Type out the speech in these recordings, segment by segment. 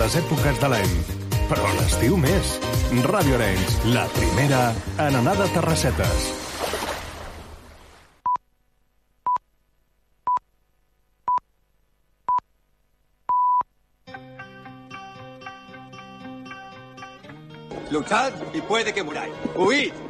les èpoques de l'any, però l'estiu més. Ràdio Arenys, la primera en anar de terrassetes. Luchad y puede que muráis. Huid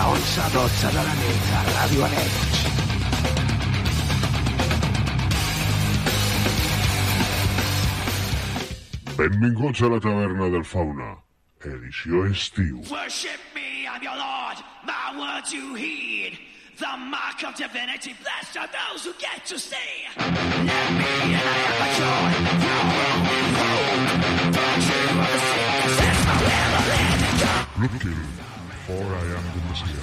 De 11 a 12 de la nit a Ràdio Arenys. Benvinguts a la taverna del fauna, edició estiu. Worship me, I'm your lord. My words you heed. The mark of divinity, blessed are those who get to see. Let me and I have a joy. Your only hope. Virtue of the sickness is my will of living. Looking for I am there's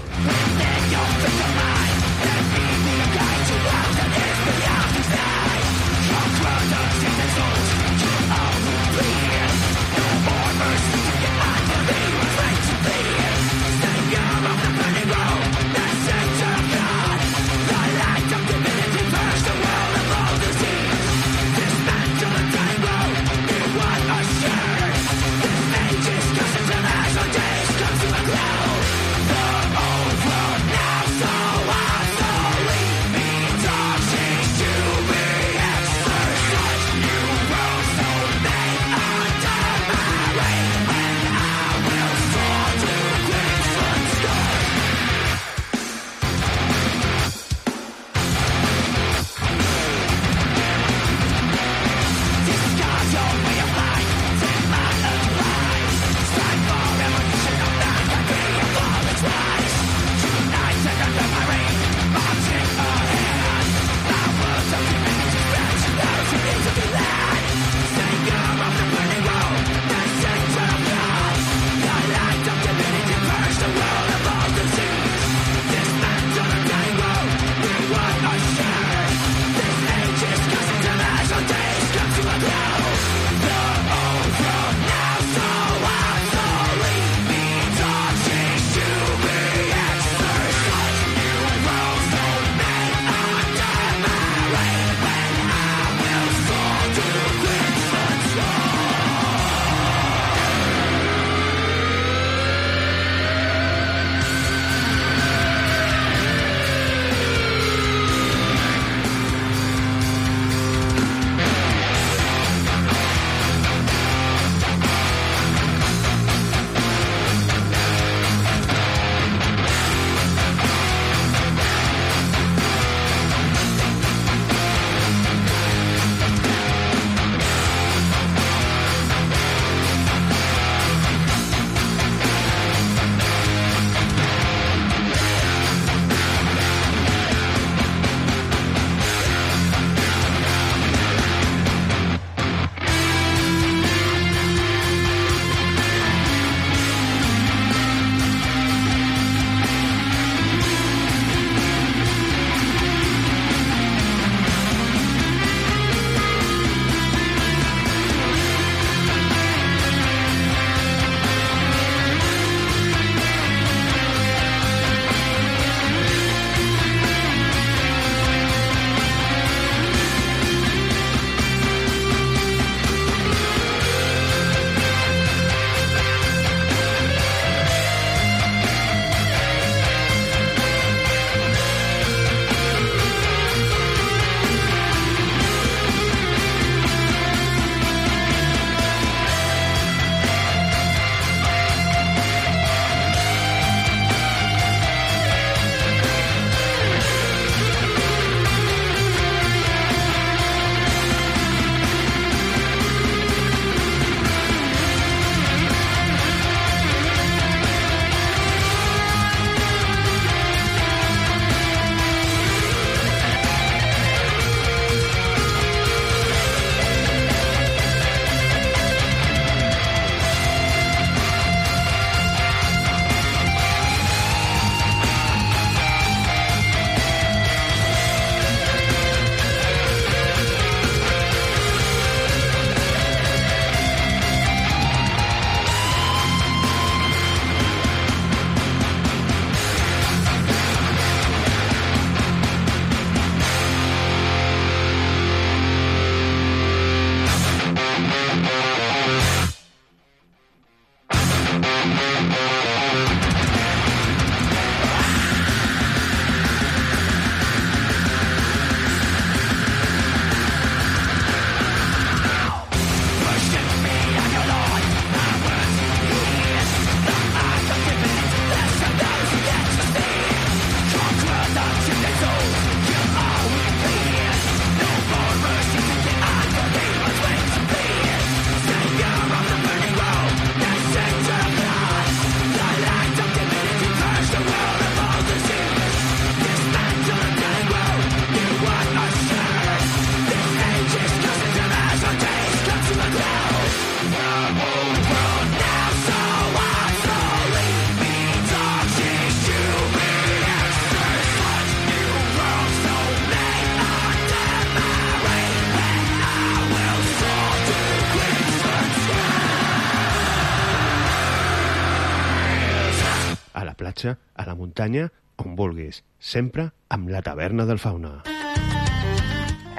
muntanya, on vulguis, sempre amb la taverna del fauna.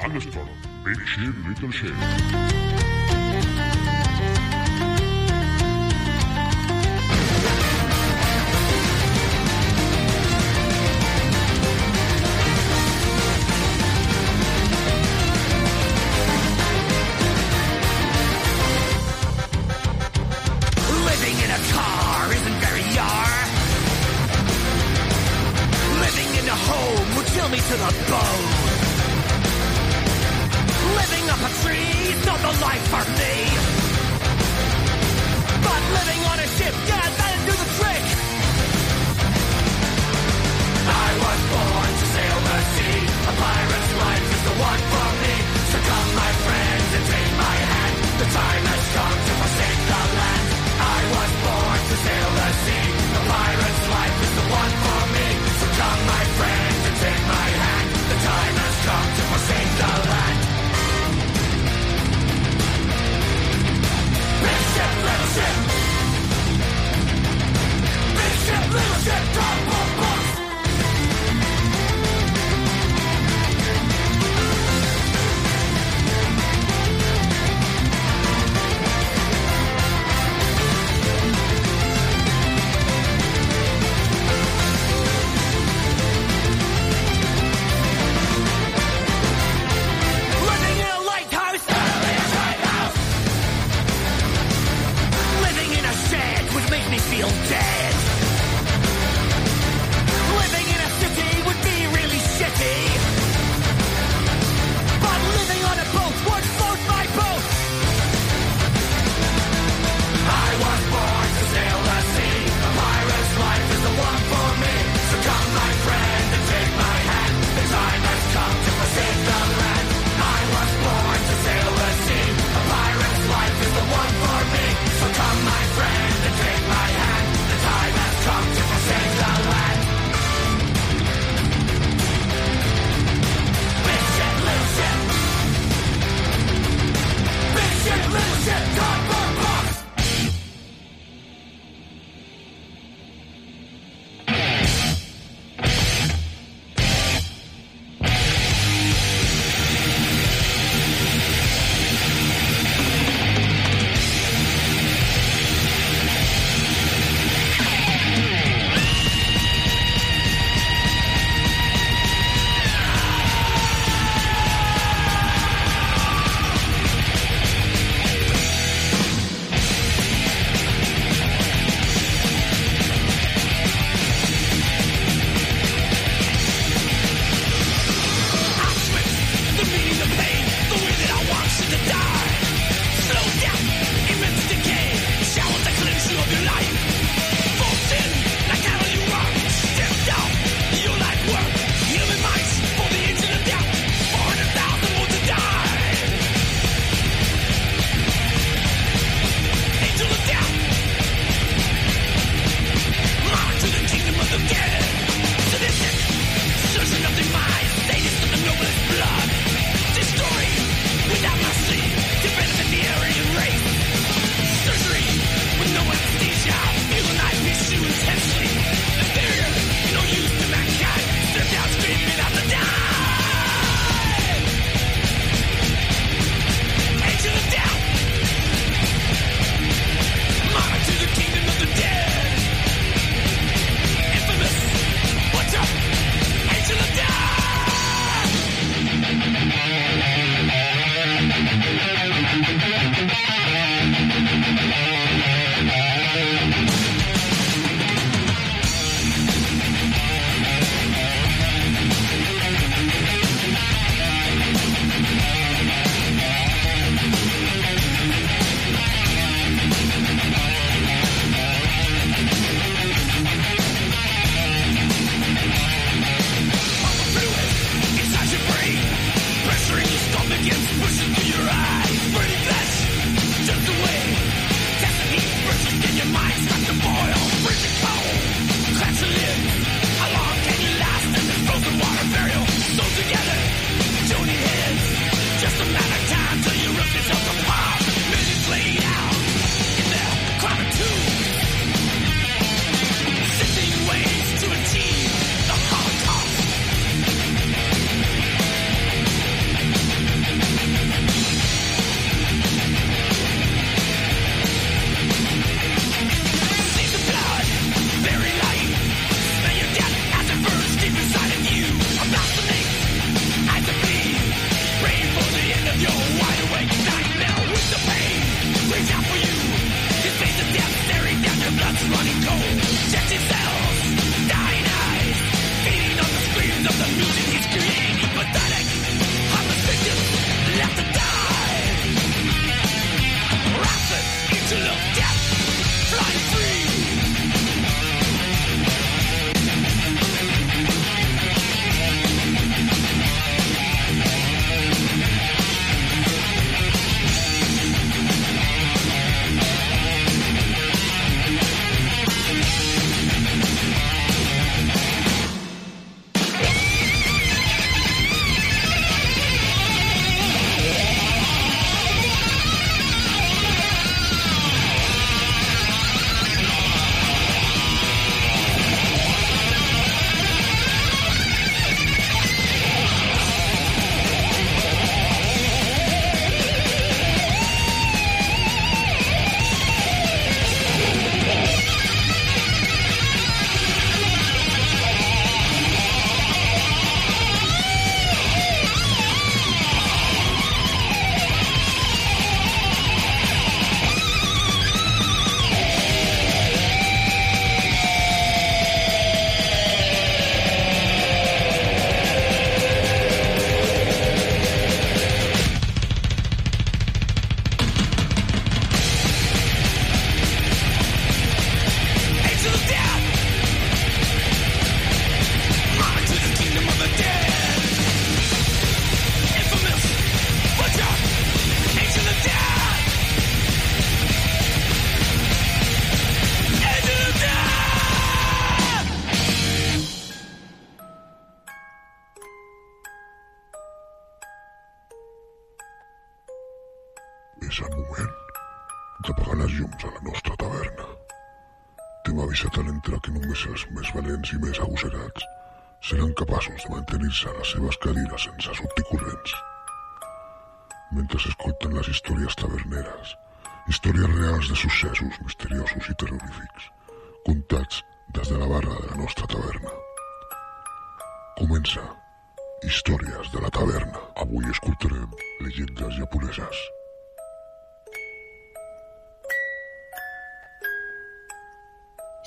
Alles klar, Big Shit, Little Shit.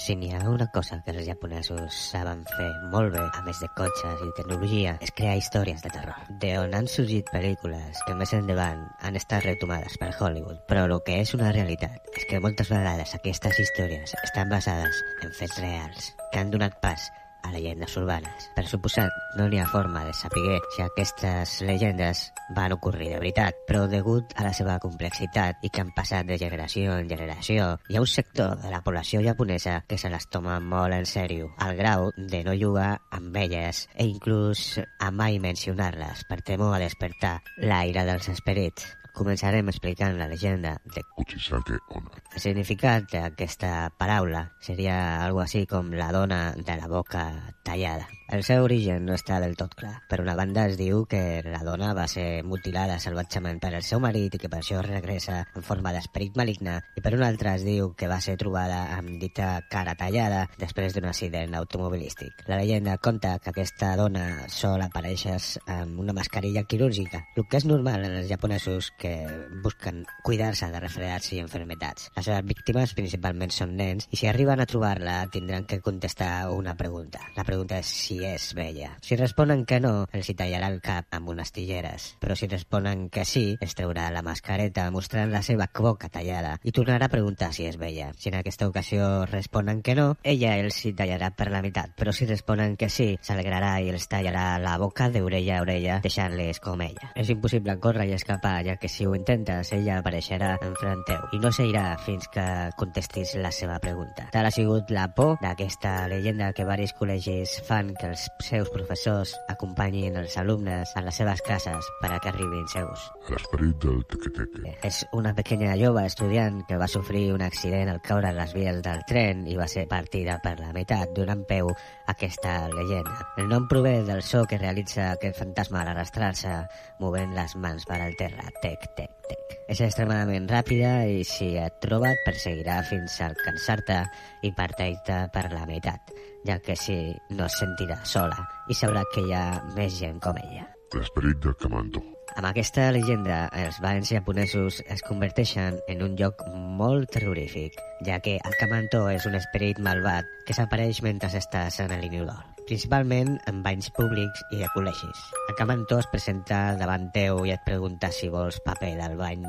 Si n'hi ha una cosa que els japonesos saben fer molt bé, a més de cotxes i tecnologia, és crear històries de terror, de on han sorgit pel·lícules que més endavant han estat retomades per Hollywood. Però el que és una realitat és que moltes vegades aquestes històries estan basades en fets reals que han donat pas a llegendes urbanes. Per suposat, no n'hi ha forma de saber si aquestes llegendes van ocórrer de veritat, però degut a la seva complexitat i que han passat de generació en generació, hi ha un sector de la població japonesa que se les toma molt en sèrio, al grau de no jugar amb elles e inclús a mai mencionar-les per temor a despertar l'aire dels esperits. Començarem explicant la llegenda de Uchisake Onna. el significat d'aquesta paraula seria algo així com la dona de la boca tallada. El seu origen no està del tot clar. Per una banda es diu que la dona va ser mutilada salvatgement per el seu marit i que per això regressa en forma d'esperit maligne i per una altra es diu que va ser trobada amb dita cara tallada després d'un accident automobilístic. La llegenda conta que aquesta dona sol aparèixer amb una mascarilla quirúrgica, el que és normal en els japonesos que busquen cuidar-se de refredats i enfermetats. Les seves víctimes principalment són nens i si arriben a trobar-la tindran que contestar una pregunta. La pregunta és si és vella. Si responen que no, els hi tallarà el cap amb unes tijeres. Però si responen que sí, es treurà la mascareta mostrant la seva boca tallada i tornarà a preguntar si és vella. Si en aquesta ocasió responen que no, ella els hi tallarà per la meitat. Però si responen que sí, s'alegrarà i els tallarà la boca d'orella a orella, deixant-les com ella. És impossible córrer i escapar, ja que si ho intentes, ella apareixerà enfront teu i no s'irà fins que contestis la seva pregunta. Tal ha sigut la por d'aquesta llegenda que varis col·legis fan que els seus professors acompanyin els alumnes a les seves cases per a que arribin seus. L'esperit del teque-teque. És una pequeña jove estudiant que va sofrir un accident al caure a les vies del tren i va ser partida per la meitat, donant peu a aquesta llegenda. El nom prové del so que realitza aquest fantasma al arrastrar-se movent les mans per al terra. Tec, tec, tec. És extremadament ràpida i si et troba et perseguirà fins a alcançar-te i parteix-te per la meitat, ja que si no es sentirà sola i sabrà que hi ha més gent com ella. L'esperit del Camanto. Amb aquesta llegenda, els banys japonesos es converteixen en un lloc molt terrorífic, ja que el Kamanto és un esperit malvat que s'apareix mentre estàs en l'inodor, principalment en banys públics i de col·legis. El Kamanto es presenta davant teu i et pregunta si vols paper del bany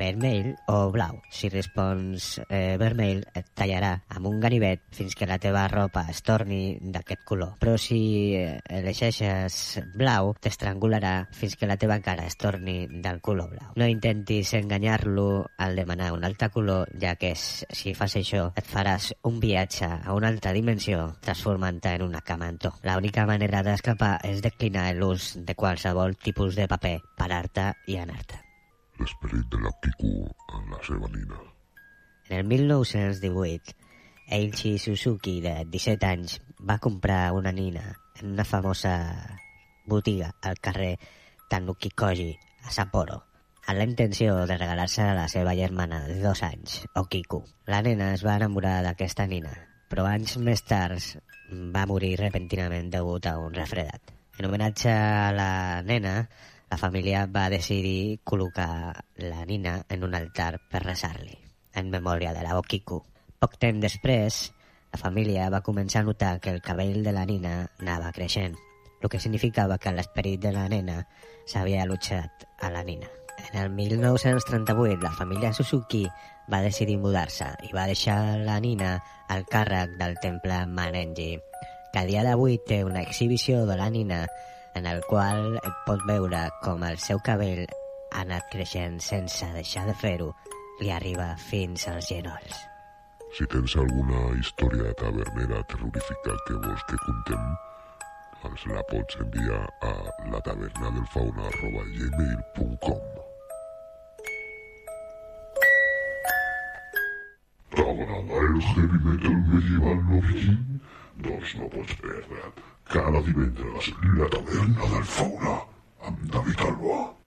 vermell o blau. Si respons eh, vermell, et tallarà amb un ganivet fins que la teva ropa es torni d'aquest color. Però si eh, elegeixes blau, t'estrangularà fins que la teva cara es torni del color blau. No intentis enganyar-lo al demanar un altre color, ja que s- si fas això et faràs un viatge a una altra dimensió transformant-te en una camantó. La única manera d'escapar és declinar l'ús de qualsevol tipus de paper, parar-te i anar-te. L'esperit de la Kiku en la seva nina. En el 1918, Eiichi Suzuki, de 17 anys, va comprar una nina en una famosa botiga al carrer Tanukikoji, a Sapporo, amb la intenció de regalar-se a la seva germana de dos anys, Okiku. La nena es va enamorar d'aquesta nina, però anys més tard va morir repentinament degut a un refredat. En homenatge a la nena, la família va decidir col·locar la nina en un altar per resar-li, en memòria de la Okiku. Poc temps després, la família va començar a notar que el cabell de la nina anava creixent, el que significava que l'esperit de la nena s'havia allotjat a la nina. En el 1938, la família Suzuki va decidir mudar-se i va deixar la nina al càrrec del temple Manenji, que a dia d'avui té una exhibició de la nina en el qual pot veure com el seu cabell ha anat creixent sense deixar de fer-ho li arriba fins als genolls. Si tens alguna història tavernera terrorífica que vols que contem, ens la pots enviar a la taverna del fauna arroba gmail.com T'agrada el heavy metal medieval no viking? Doncs no pots perdre't cada divendres la taverna del fauna amb David Alba.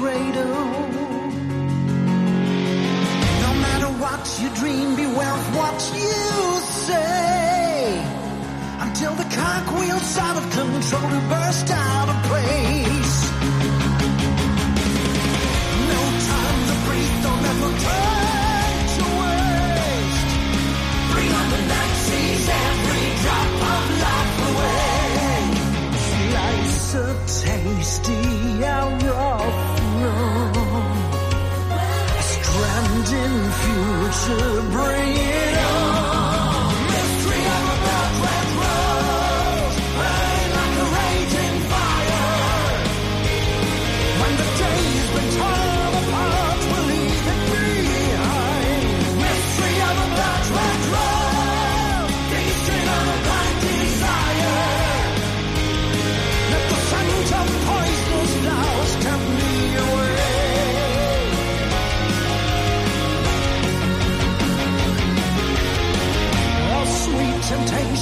cradle. No matter what you dream, be well what you say. Until the cock wheels out of control to burst out of place. to bring it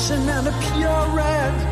passion and a pure red.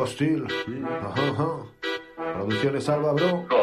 Tiempo hostil. Ajá, ajá. Producciones Alba, bro.